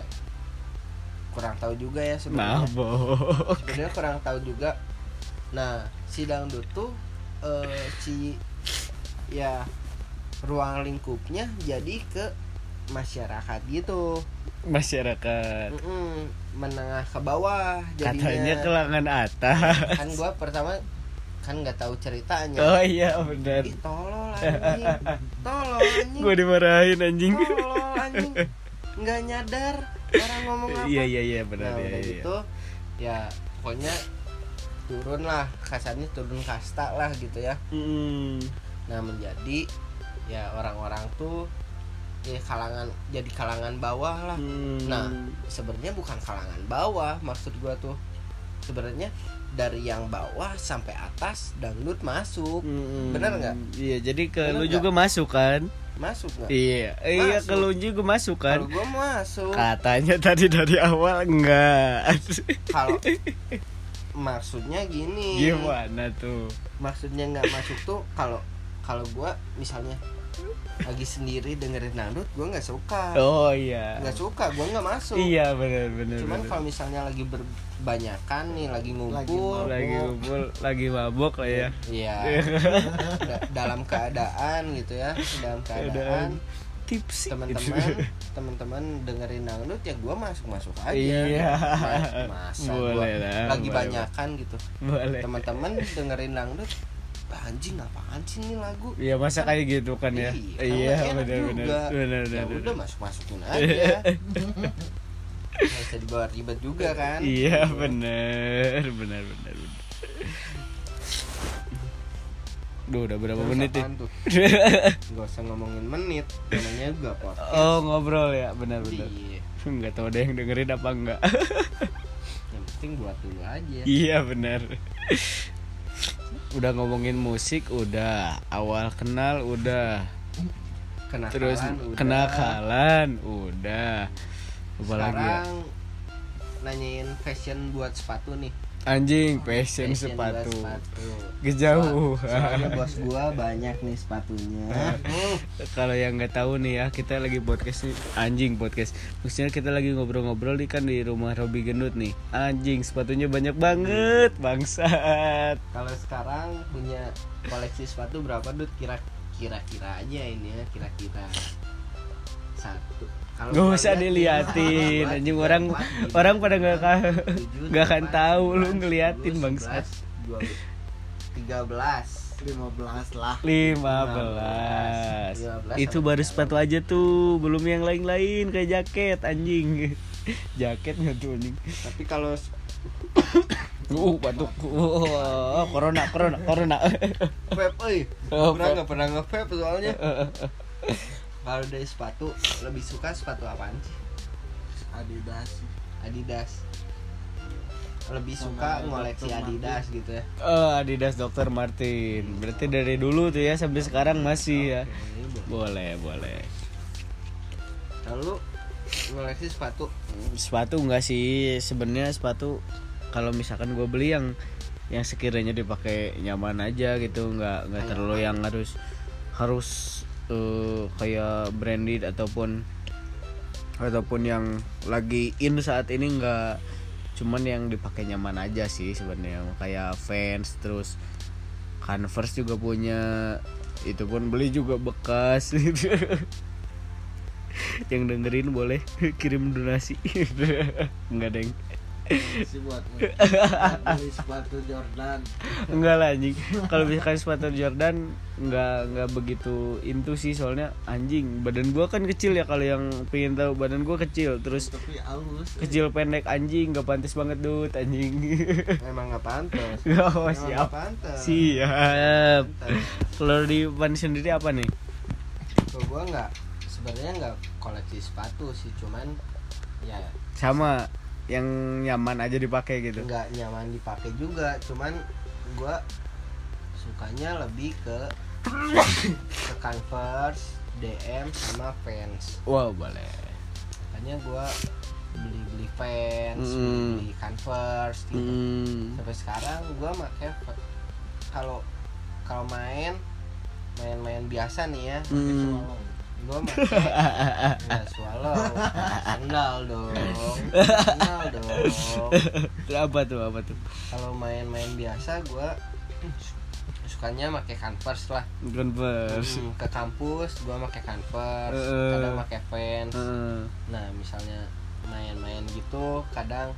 kurang tahu juga ya nah sebenarnya boh sebenarnya kurang tahu juga. Nah si dangdut tuh eh, si ya ruang lingkupnya jadi ke masyarakat gitu. Masyarakat. Mm-mm, menengah ke bawah katanya jadinya kalangan atas. Kan gua pertama kan nggak tahu ceritanya. Oh iya benar. Ih, tolol anjing. Tolol anjing. Gue dimarahin anjing. Tolol anjing. Nggak nyadar orang ngomong apa. Iya iya iya benar nah iya, udah iya. gitu ya pokoknya turun lah kasarnya turun kasta lah gitu ya. Mm. nah menjadi ya orang-orang tuh ya kalangan jadi kalangan bawah lah Hmm. Nah. sebenarnya bukan kalangan bawah maksud gua tuh sebenarnya dari yang bawah sampai atas dangdut masuk Mm. bener nggak? iya jadi ke Bener lu juga masuk kan masuk nggak iya iya ke Masuk. lu juga masuk kan kalau gua masuk katanya tadi dari awal enggak kalau maksudnya gini gimana tuh maksudnya nggak masuk tuh kalau kalau gua misalnya lagi sendiri dengerin dangdut gua nggak suka. Oh iya. Nggak suka gua nggak masuk. Iya benar benar cuman kalau misalnya lagi berbanyakan nih lagi ngumpul. lagi ngumpul lagi mabok lah ya. Iya. Da- dalam keadaan gitu ya, dalam keadaan. Tipsi teman-teman teman-teman dengerin dangdut ya gua masuk-masuk aja. Iya. Ma- Masa Boleh gua lah, lagi boleh, banyakan gitu. boleh. Teman-teman dengerin dangdut "Ah, anjing apaan sih ini lagu? iya masa kayak gitu kan ya Iya, iya kan benar benar benar Ya benar udah masuk-masukin aja. Nggak usah dibawa ribet juga kan. iya benar benar benar benar Duh, udah berapa Terus menit nih? tuh? Gak usah ngomongin menit, namanya juga podcast. Oh ngobrol ya benar-benar. Iya. Nggak tahu ada yang dengerin apa enggak. Yang penting buat dulu aja. iya benar. Udah ngomongin musik udah, awal kenal udah, Kenakalan terus udah. kenakalan udah. Apa lagi ya? Sekarang nanyain fashion buat sepatu nih. Anjing Fashion sepatu. sepatu. Kejauh. Soalnya bos gua banyak nih sepatunya. Kalau yang nggak tahu nih ya, kita lagi podcast nih, anjing podcast. Maksudnya kita lagi ngobrol-ngobrol nih kan di rumah Robi Gendut nih. Anjing, sepatunya banyak banget, bangsat. Kalau sekarang punya koleksi sepatu berapa dud? Kira kira-kira aja ini ya, kira-kira satu. Gak usah diliatin, anjing orang orang pada nggak nggak akan tahu lu ngeliatin, bangsat. sebelas, dua belas, tiga belas. 15 lah 15. 15 Itu baru sepatu aja tuh, belum yang lain-lain kayak jaket anjing. jaket nggak tuh anjing. Tapi kalau Uh, batuk. Oh, corona, corona, corona. vape, euy. Oh, Pernah vape. nggak pernah nge-vape soalnya. Kalau dari sepatu lebih suka sepatu apaan sih? Adidas Adidas. lebih Sama suka ngoleksi Dr. Adidas gitu ya Oh, Adidas Dr. Martin. Berarti dari dulu tuh ya sampai sekarang masih ya. Boleh, boleh. lalu ngoleksi sepatu Sepatu enggak sih sebenarnya sepatu kalau misalkan gue beli yang yang sekiranya dipakai nyaman aja gitu nggak nggak terlalu yang harus harus eh, kayak branded ataupun ataupun yang lagi in saat ini nggak cuman yang dipakai nyaman aja sih sebenarnya. Kayak fans terus Converse juga punya itu pun beli juga bekas. Yang dengerin boleh kirim donasi. Enggak deng sih buat buat beli sepatu Jordan. Enggak lah anjing. Kalau misalkan sepatu Jordan enggak enggak begitu into sih. Soalnya anjing badan gua kan kecil ya kalau yang pengen tahu. Badan gua kecil terus tapi halus kecil pendek anjing. Nggak pantas banget dud anjing. Emang nggak pantas. Oh Emang siap. nggak pantas. Siap. Kalau di pan sendiri apa nih? Kalau gua nggak sebenarnya nggak koleksi sepatu sih. Cuman ya sama yang nyaman aja dipakai gitu nggak nyaman dipakai juga cuman gua sukanya lebih ke ke Converse DM sama Vans wow boleh makanya gua beli beli Vans Mm. beli Converse gitu hmm. sampai sekarang gua pakai kalau kalau main main-main biasa nih ya Hmm. Gue pakai ya swallow. Sendal dong. Sendal dong. Apa tuh apa tuh? Kalau main-main biasa gue sukanya pakai converse lah. Converse. Hmm, ke kampus gue pakai converse Eh. kadang pakai fans Heeh. nah misalnya main-main gitu kadang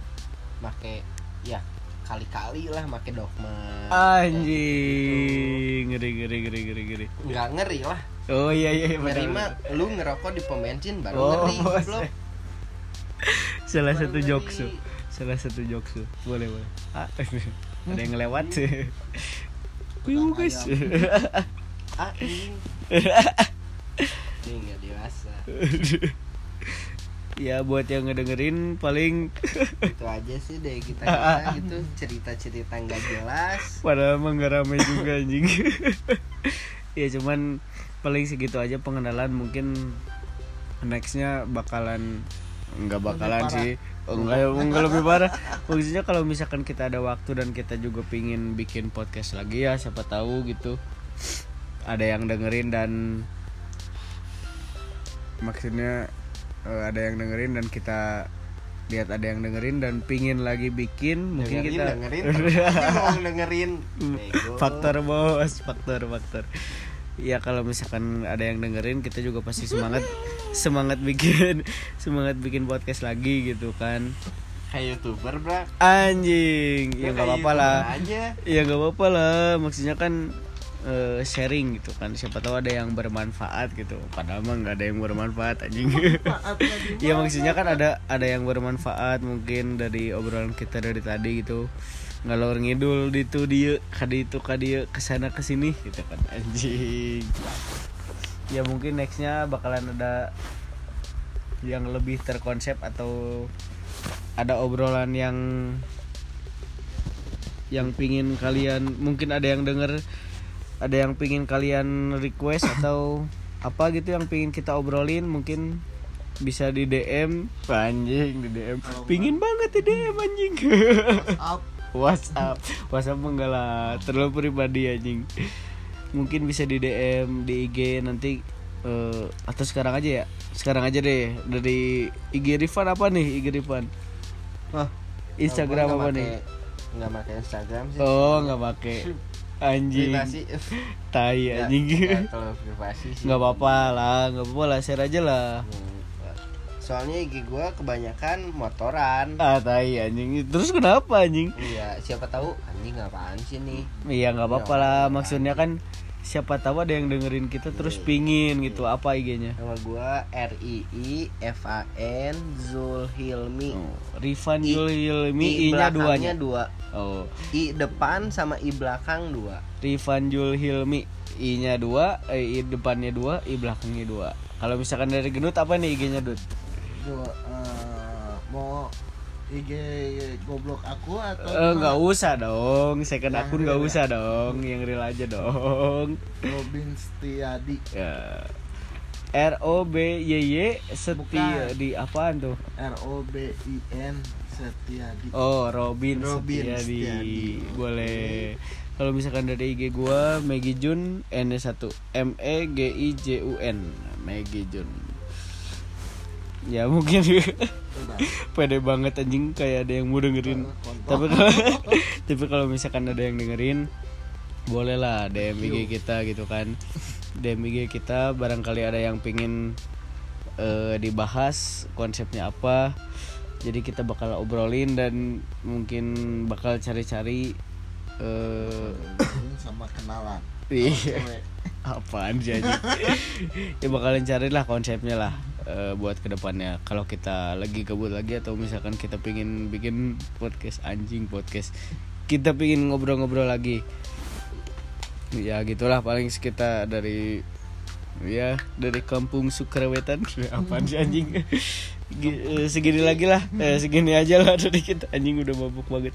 pakai ya kali-kali lah pakai dogma anjing ngeri ngeri ngeri ngeri ngeri. Nggak ngeri lah. Oh iya iya iya, ngeri mah lu ngerokok di pom bensin baru Oh, ngeri belum salah Baru satu ngeri. jokes tuh. salah satu jokes tuh. boleh boleh. Ah, ada yang lewat Wih, guys ah ini. Ini nggak dewasa ya buat yang ngedengerin paling itu aja sih deh kita kita gitu. Cerita cerita nggak jelas. Padahal emang gak rame juga anjing. Ya cuman paling segitu aja pengenalan. Mungkin nextnya bakalan nggak bakalan Lebih sih. Oh, enggak ya enggak lebih parah. Maksudnya kalau misalkan kita ada waktu dan kita juga pingin bikin podcast lagi ya siapa tahu gitu. Ada yang dengerin dan maksudnya eh, ada yang dengerin dan kita lihat ada yang dengerin dan pingin lagi bikin mungkin dengerin kita dengerin. Mau dengerin. Faktor bos faktor faktor. Ya kalau misalkan ada yang dengerin kita juga pasti semangat semangat bikin semangat bikin podcast lagi gitu kan. Kayak youtuber bro anjing. Ya nggak apa-apa lah. Aja. Ya nggak apa-apa lah. Maksudnya kan eh, sharing gitu kan. Siapa tahu ada yang bermanfaat gitu. Padahal mah nggak ada yang bermanfaat anjing. Ya maksudnya kan ada ada yang bermanfaat mungkin dari obrolan kita dari tadi gitu. Ngalor ngidul di itu dia kadi itu kadi ke sana ke sini gitu kan anjing. Ya mungkin nextnya bakalan ada yang lebih terkonsep atau ada obrolan yang yang pingin kalian mungkin ada yang denger ada yang pingin kalian request atau apa gitu yang pingin kita obrolin mungkin bisa di DM anjing di DM pingin banget di DM anjing. Up WhatsApp. WhatsApp mah enggak lah terlalu pribadi anjing. Mungkin bisa di DM di IG nanti eh, atau sekarang aja ya. Sekarang aja deh dari IG Rifan apa nih IG Rifan? Wah, Instagram apa nih? nggak pakai Instagram sih. Oh nggak pakai anjing. Privasi. Tai anjing. nggak kalau privasi sih. Nggak apa-apa lah nggak apa-apa lah share aja lah. Soalnya IG gua kebanyakan motoran. Ah tai anjing. Terus kenapa anjing? Iya siapa tahu. Anjing apaan sih nih? Iya nggak apa-apa Ya, lah. maksudnya kan siapa tahu ada yang dengerin kita terus Iya. pingin gitu apa IG-nya nama gua R I I F A N Zulhilmi. Oh, Rifan I- Yul Hilmi I I-nya duanya? dua. Oh. I depan sama I belakang dua. Rifan Yul Hilmi I-nya dua eh, I depannya dua I belakangnya dua. Kalau misalkan dari gendut apa nih IG-nya Dut? Gua, eh, mau IG goblok aku atau Eh, nggak usah dong. Second akun nggak ya? usah dong. Yang real aja dong. Robin Setiadi. Ya. R O B Y Y setia Bukan. di apaan tuh? R O B I N Setiadi. Oh Robin, Robin Setiadi. Setiadi. Boleh. Kalau misalkan dari IG gua Maggie Jun N1 M E G I J U N. Maggie Jun Ya mungkin. Pede banget anjing. Kayak ada yang mau dengerin. Tapi kalau tapi kalau misalkan ada yang dengerin boleh lah DM IG kita gitu kan. DM IG kita barangkali ada yang pingin eh, dibahas konsepnya apa. Jadi kita bakal obrolin dan mungkin bakal cari-cari eh sama kenalan. Iya. Apaan sih ya bakalan cari lah konsepnya lah eh, buat ke depannya kalau kita lagi gabut lagi atau misalkan kita pingin bikin podcast anjing podcast kita pingin ngobrol-ngobrol lagi. Ya gitulah paling sekitar dari ya dari kampung Sukrawetan apaan sih anjing? Eh, segini lagi lah. Eh, segini aja lah dari kita. Anjing udah mabuk banget.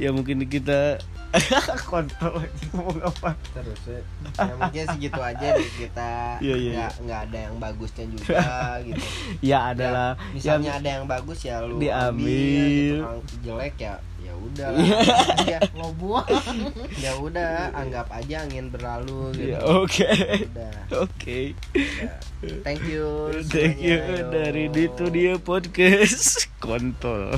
Ya mungkin kita anjing ngomong apa terus ya, ya mungkin segitu aja deh kita. Iya, iya, nggak nggak ada yang bagusnya juga gitu. Ya adalah Ya, misalnya ada yang bagus ya lu Diambil. ambil, gitu. Yang jelek ya ya udah. Iya. ya lo buang. Ya udah anggap aja angin berlalu gitu. Ya, oke. Udah. Oke. Udah. thank you thank you semuanya, yo. dari itu dia podcast. Kontol